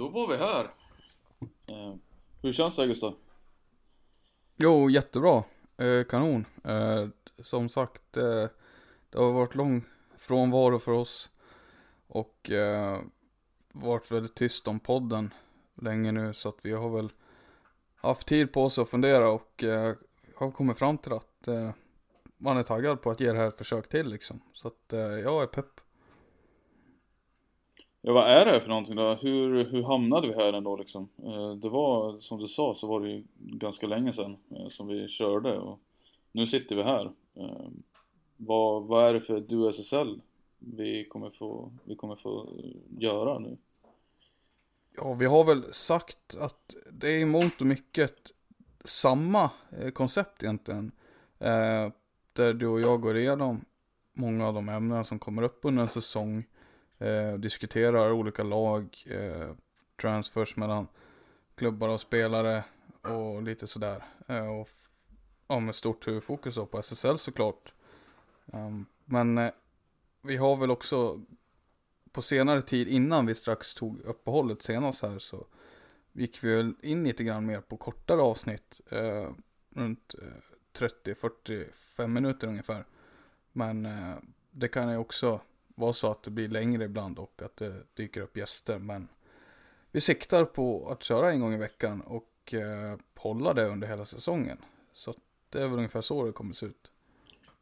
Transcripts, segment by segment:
då var vi här. Eh, hur känns det Gustav? Jo, jättebra. Eh, kanon. Eh, som sagt, eh, det har varit lång frånvaro för oss. Och eh, varit väldigt tyst om podden länge nu. Så att vi har väl haft tid på oss att fundera och eh, har kommit fram till att eh, man är taggad på att ge det här ett försök till liksom. Så att eh, jag är pepp. Ja, vad är det här för någonting då? Hur, hur hamnade vi här ändå liksom? Eh, det var, som du sa, så var det ju ganska länge sedan eh, som vi körde och nu sitter vi här. Eh, vad, vad är det för du SSL vi kommer få, vi kommer få göra nu? Ja, vi har väl sagt att det är i mångt och mycket samma koncept egentligen. Där du och jag går igenom många av de ämnen som kommer upp under en säsong. Eh, diskuterar olika lag, eh, transfers mellan klubbar och spelare och lite sådär. Eh, och ja, med stort huvudfokus på SSL såklart. Um, men eh, vi har väl också på senare tid innan vi strax tog uppehållet senast här så gick vi väl in lite grann mer på kortare avsnitt. Eh, runt eh, 30-45 minuter ungefär. Men eh, det kan ju också vara så att det blir längre ibland och att det dyker upp gäster. Men vi siktar på att köra en gång i veckan och eh, hålla det under hela säsongen. Så det är väl ungefär så det kommer se ut.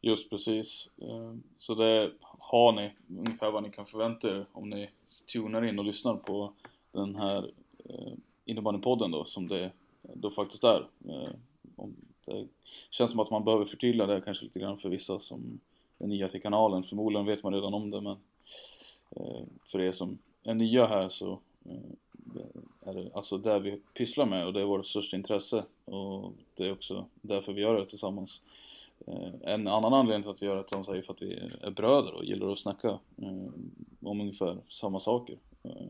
Just precis. Eh, så det har ni ungefär vad ni kan förvänta er om ni tunar in och lyssnar på den här eh, innebandypodden då som det då faktiskt är. Eh, det känns som att man behöver förtydliga det kanske lite grann för vissa som den nya till kanalen. Förmodligen vet man redan om det men eh, för er som är nya här så eh, är det alltså det vi pysslar med och det är vårt största intresse och det är också därför vi gör det tillsammans. Eh, en annan anledning till att vi gör det tillsammans är för att vi är bröder och gillar att snacka eh, om ungefär samma saker. Eh,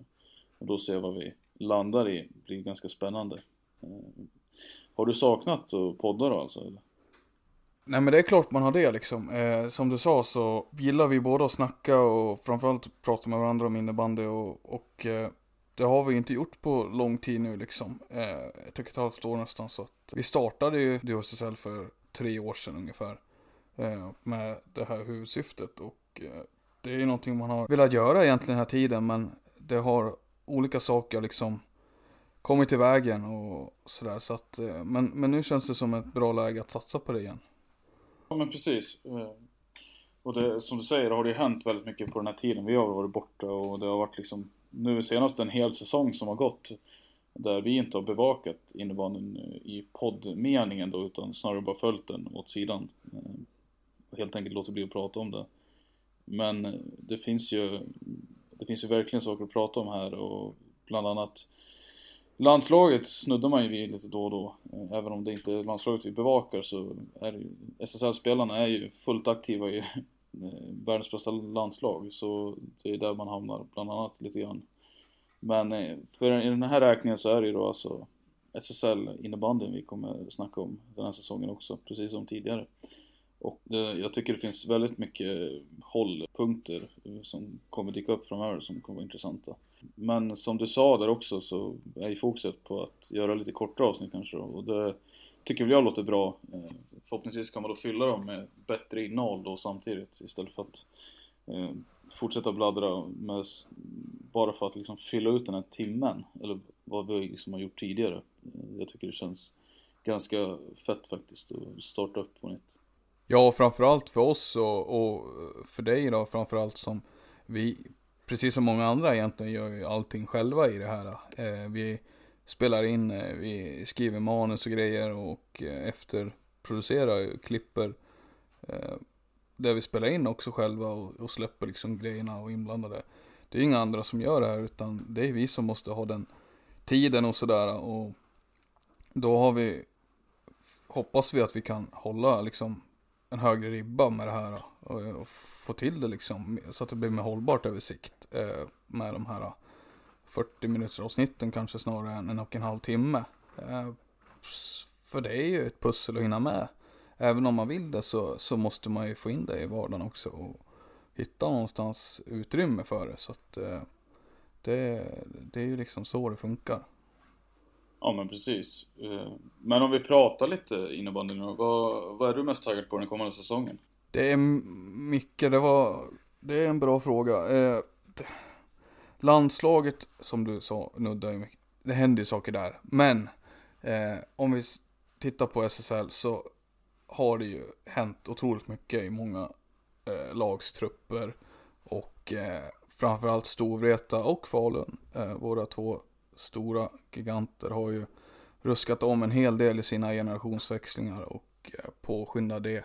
och då ser vad vi landar i blir ganska spännande. Eh, har du saknat att podda då alltså? Eller? Nej men det är klart man har det liksom. Eh, som du sa så gillar vi båda att snacka och framförallt prata med varandra om innebandy och, och eh, det har vi inte gjort på lång tid nu liksom. Eh, ett och ett halvt år nästan så att vi startade ju DHSSL för tre år sedan ungefär. Eh, med det här huvudsyftet och eh, det är ju någonting man har velat göra egentligen den här tiden men det har olika saker liksom kommit i vägen och sådär så att eh, men, men nu känns det som ett bra läge att satsa på det igen. Ja men precis. Eh, och det, som du säger har det ju hänt väldigt mycket på den här tiden. Vi har varit borta och det har varit liksom nu senast en hel säsong som har gått där vi inte har bevakat innebandyn eh, i poddmeningen då utan snarare bara följt den åt sidan. Eh, helt enkelt låter bli att prata om det. Men det finns ju det finns ju verkligen saker att prata om här och bland annat Landslaget snuddar man ju vid lite då och då. Eh, även om det inte är landslaget vi bevakar så är det ju, SSL-spelarna är ju fullt aktiva i eh, världens bästa landslag. Så det är där man hamnar bland annat lite grann. Men eh, för i den här räkningen så är det ju då alltså SSL innebandyn vi kommer snacka om den här säsongen också, precis som tidigare. Och det, jag tycker det finns väldigt mycket hållpunkter som kommer dyka upp framöver som kommer vara intressanta. Men som du sa där också så är ju fokuset på att göra lite kortare avsnitt kanske då, och det tycker väl jag låter bra. Eh, förhoppningsvis kan man då fylla dem med bättre innehåll då samtidigt istället för att eh, fortsätta bladdra med, bara för att liksom fylla ut den här timmen, eller vad vi liksom har gjort tidigare. Eh, jag tycker det känns ganska fett faktiskt att starta upp på nytt. Ja, framförallt för oss och, och för dig då framförallt som vi, precis som många andra egentligen, gör ju allting själva i det här. Eh, vi spelar in, eh, vi skriver manus och grejer och eh, efterproducerar, klipper eh, det vi spelar in också själva och, och släpper liksom grejerna och inblandade. Det är inga andra som gör det här utan det är vi som måste ha den tiden och sådär och då har vi hoppas vi att vi kan hålla liksom en högre ribba med det här och, och få till det liksom så att det blir mer hållbart över sikt eh, med de här eh, 40 minuters avsnitten kanske snarare än en och en halv timme. Eh, för det är ju ett pussel att hinna med även om man vill det så, så måste man ju få in det i vardagen också och hitta någonstans utrymme för det. Så att eh, det, det är ju liksom så det funkar. Ja men precis. Eh, men om vi pratar lite innebandy nu vad, vad är du mest taggad på den kommande säsongen? Det är mycket, det var, det är en bra fråga. Eh, landslaget som du sa nuddar ju mycket, det händer ju saker där. Men eh, om vi tittar på SSL så har det ju hänt otroligt mycket i många eh, lagstrupper och eh, framförallt Storvreta och Falun, eh, våra två stora giganter har ju ruskat om en hel del i sina generationsväxlingar och eh, påskyndar det.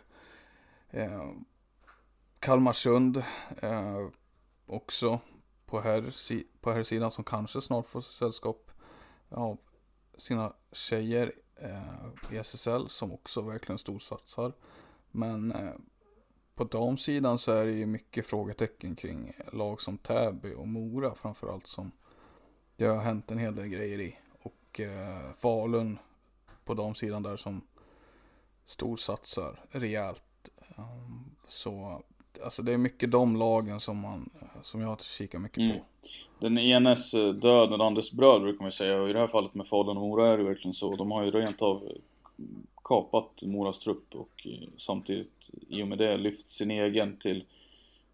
Eh, Kalmarsund eh, också på här, på här sidan som kanske snart får sällskap av sina tjejer eh, i SSL som också verkligen storsatsar. Men eh, på damsidan så är det ju mycket frågetecken kring lag som Täby och Mora framförallt som det har hänt en hel del grejer i. Och eh, Falun på damsidan där som storsatsar rejält. Um, så alltså det är mycket de lagen som, man, som jag kikar mycket mm. på. Den enes eh, död, den andres bröd brukar man säga och i det här fallet med Falun och Mora är det verkligen så. De har ju rent av kapat Moras trupp och eh, samtidigt i och med det lyft sin egen till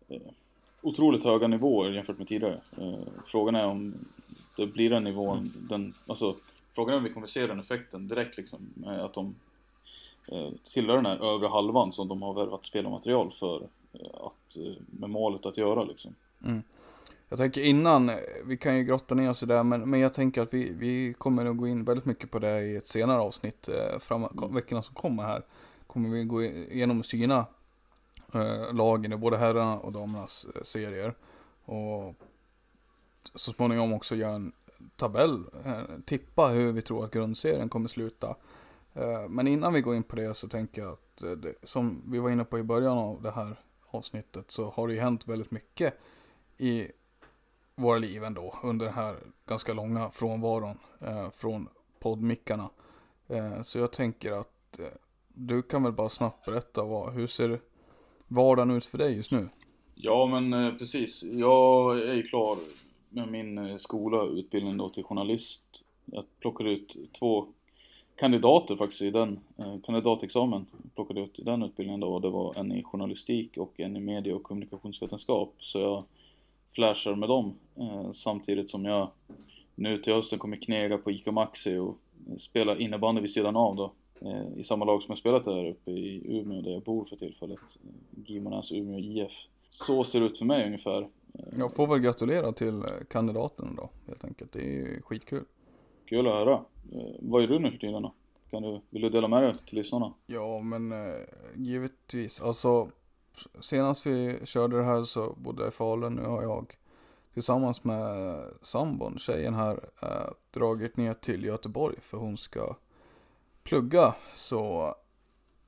eh, otroligt höga nivåer jämfört med tidigare. Frågan är om det blir den nivån, mm. den, alltså frågan är om vi kommer se den effekten direkt liksom, att de tillhör den här övre halvan som de har värvat spelmaterial för att, med målet att göra liksom. Mm. Jag tänker innan, vi kan ju grotta ner oss i det, men, men jag tänker att vi, vi kommer att gå in väldigt mycket på det i ett senare avsnitt, eh, fram, veckorna som kommer här. Kommer vi gå igenom syna eh, lagen i både herrarna och damernas eh, serier. Och så småningom också göra en tabell, eh, tippa hur vi tror att grundserien kommer sluta. Eh, men innan vi går in på det så tänker jag att eh, det, som vi var inne på i början av det här avsnittet så har det ju hänt väldigt mycket i våra liv ändå under den här ganska långa frånvaron eh, från poddmickarna. Eh, så jag tänker att eh, du kan väl bara snabbt berätta vad, hur ser vardagen ut för dig just nu? Ja men eh, precis, jag är ju klar med min eh, skola, utbildning då till journalist. Jag plockade ut två kandidater faktiskt i den, eh, kandidatexamen plockade ut i den utbildningen då. Det var en i journalistik och en i media och kommunikationsvetenskap. Så jag flashar med dem eh, samtidigt som jag nu till hösten kommer knega på ICA Maxi och spela innebandy vid sidan av då. Eh, I samma lag som jag spelat där uppe i Umeå där jag bor för tillfället. Gimonäs Umeå IF. Så ser det ut för mig ungefär. Jag får väl gratulera till kandidaten då helt enkelt. Det är ju skitkul. Kul att höra. Eh, vad gör du nu för tiden då? Kan du, vill du dela med dig till lyssnarna? Ja, men eh, givetvis. Alltså, senast vi körde det här så bodde jag i Falun. Nu har jag tillsammans med sambon, tjejen här, eh, dragit ner till Göteborg för hon ska plugga. Så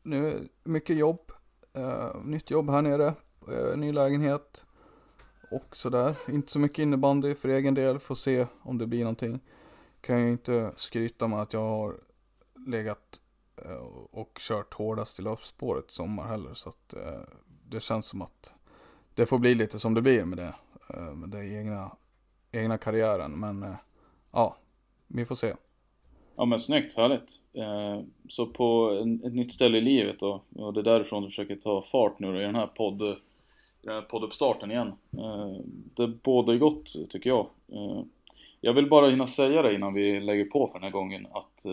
nu mycket jobb, eh, nytt jobb här nere, eh, ny lägenhet och sådär. Inte så mycket innebandy för egen del, får se om det blir någonting kan ju inte skryta med att jag har legat eh, och kört hårdast i löpspåret sommar heller. Så att eh, det känns som att det får bli lite som det blir med det. Eh, med den egna, egna karriären. Men ja, vi får se. Ja men snyggt, härligt. Så på ett nytt ställe i livet då, och det är därifrån du försöker ta fart nu då, i den här podden Eh, podduppstarten igen. Eh, det bådar ju gott tycker jag. Eh, jag vill bara hinna säga det innan vi lägger på för den här gången att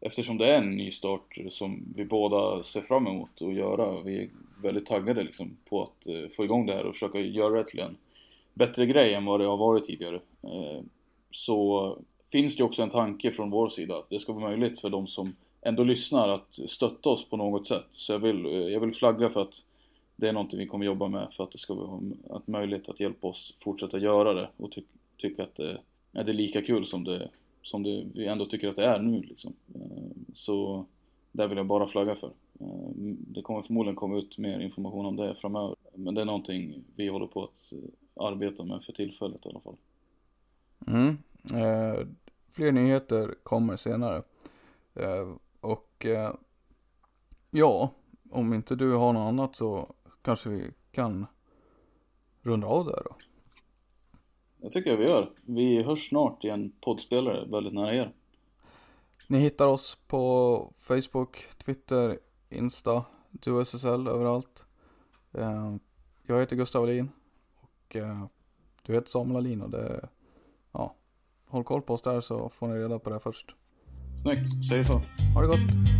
eftersom det är en ny start som vi båda ser fram emot att göra, vi är väldigt taggade liksom på att få igång det här och försöka göra det till en bättre grej än vad det har varit tidigare. Så finns det också en tanke från vår sida att det ska vara möjligt för de som ändå lyssnar att stötta oss på något sätt. Så jag vill, jag vill flagga för att det är någonting vi kommer jobba med för att det ska vara möjligt att hjälpa oss fortsätta göra det och ty tycka att eh, det, är det är lika kul som det, som det vi ändå tycker att det är nu liksom. Eh, så där vill jag bara flagga för. Eh, det kommer förmodligen komma ut mer information om det framöver. Men det är någonting vi håller på att arbeta med för tillfället i alla fall. Mm. Eh, fler nyheter kommer senare. Eh, och eh, ja, om inte du har något annat så kanske vi kan runda av där då. Det tycker jag vi gör. Vi hörs snart i en poddspelare väldigt nära er. Ni hittar oss på Facebook, Twitter, Insta, DuSSL överallt. Eh, jag heter Gustav Alin och eh, du heter Samuel Alin och det, ja, håll koll på oss där så får ni reda på det först. Snyggt, säg så. Ha det gott.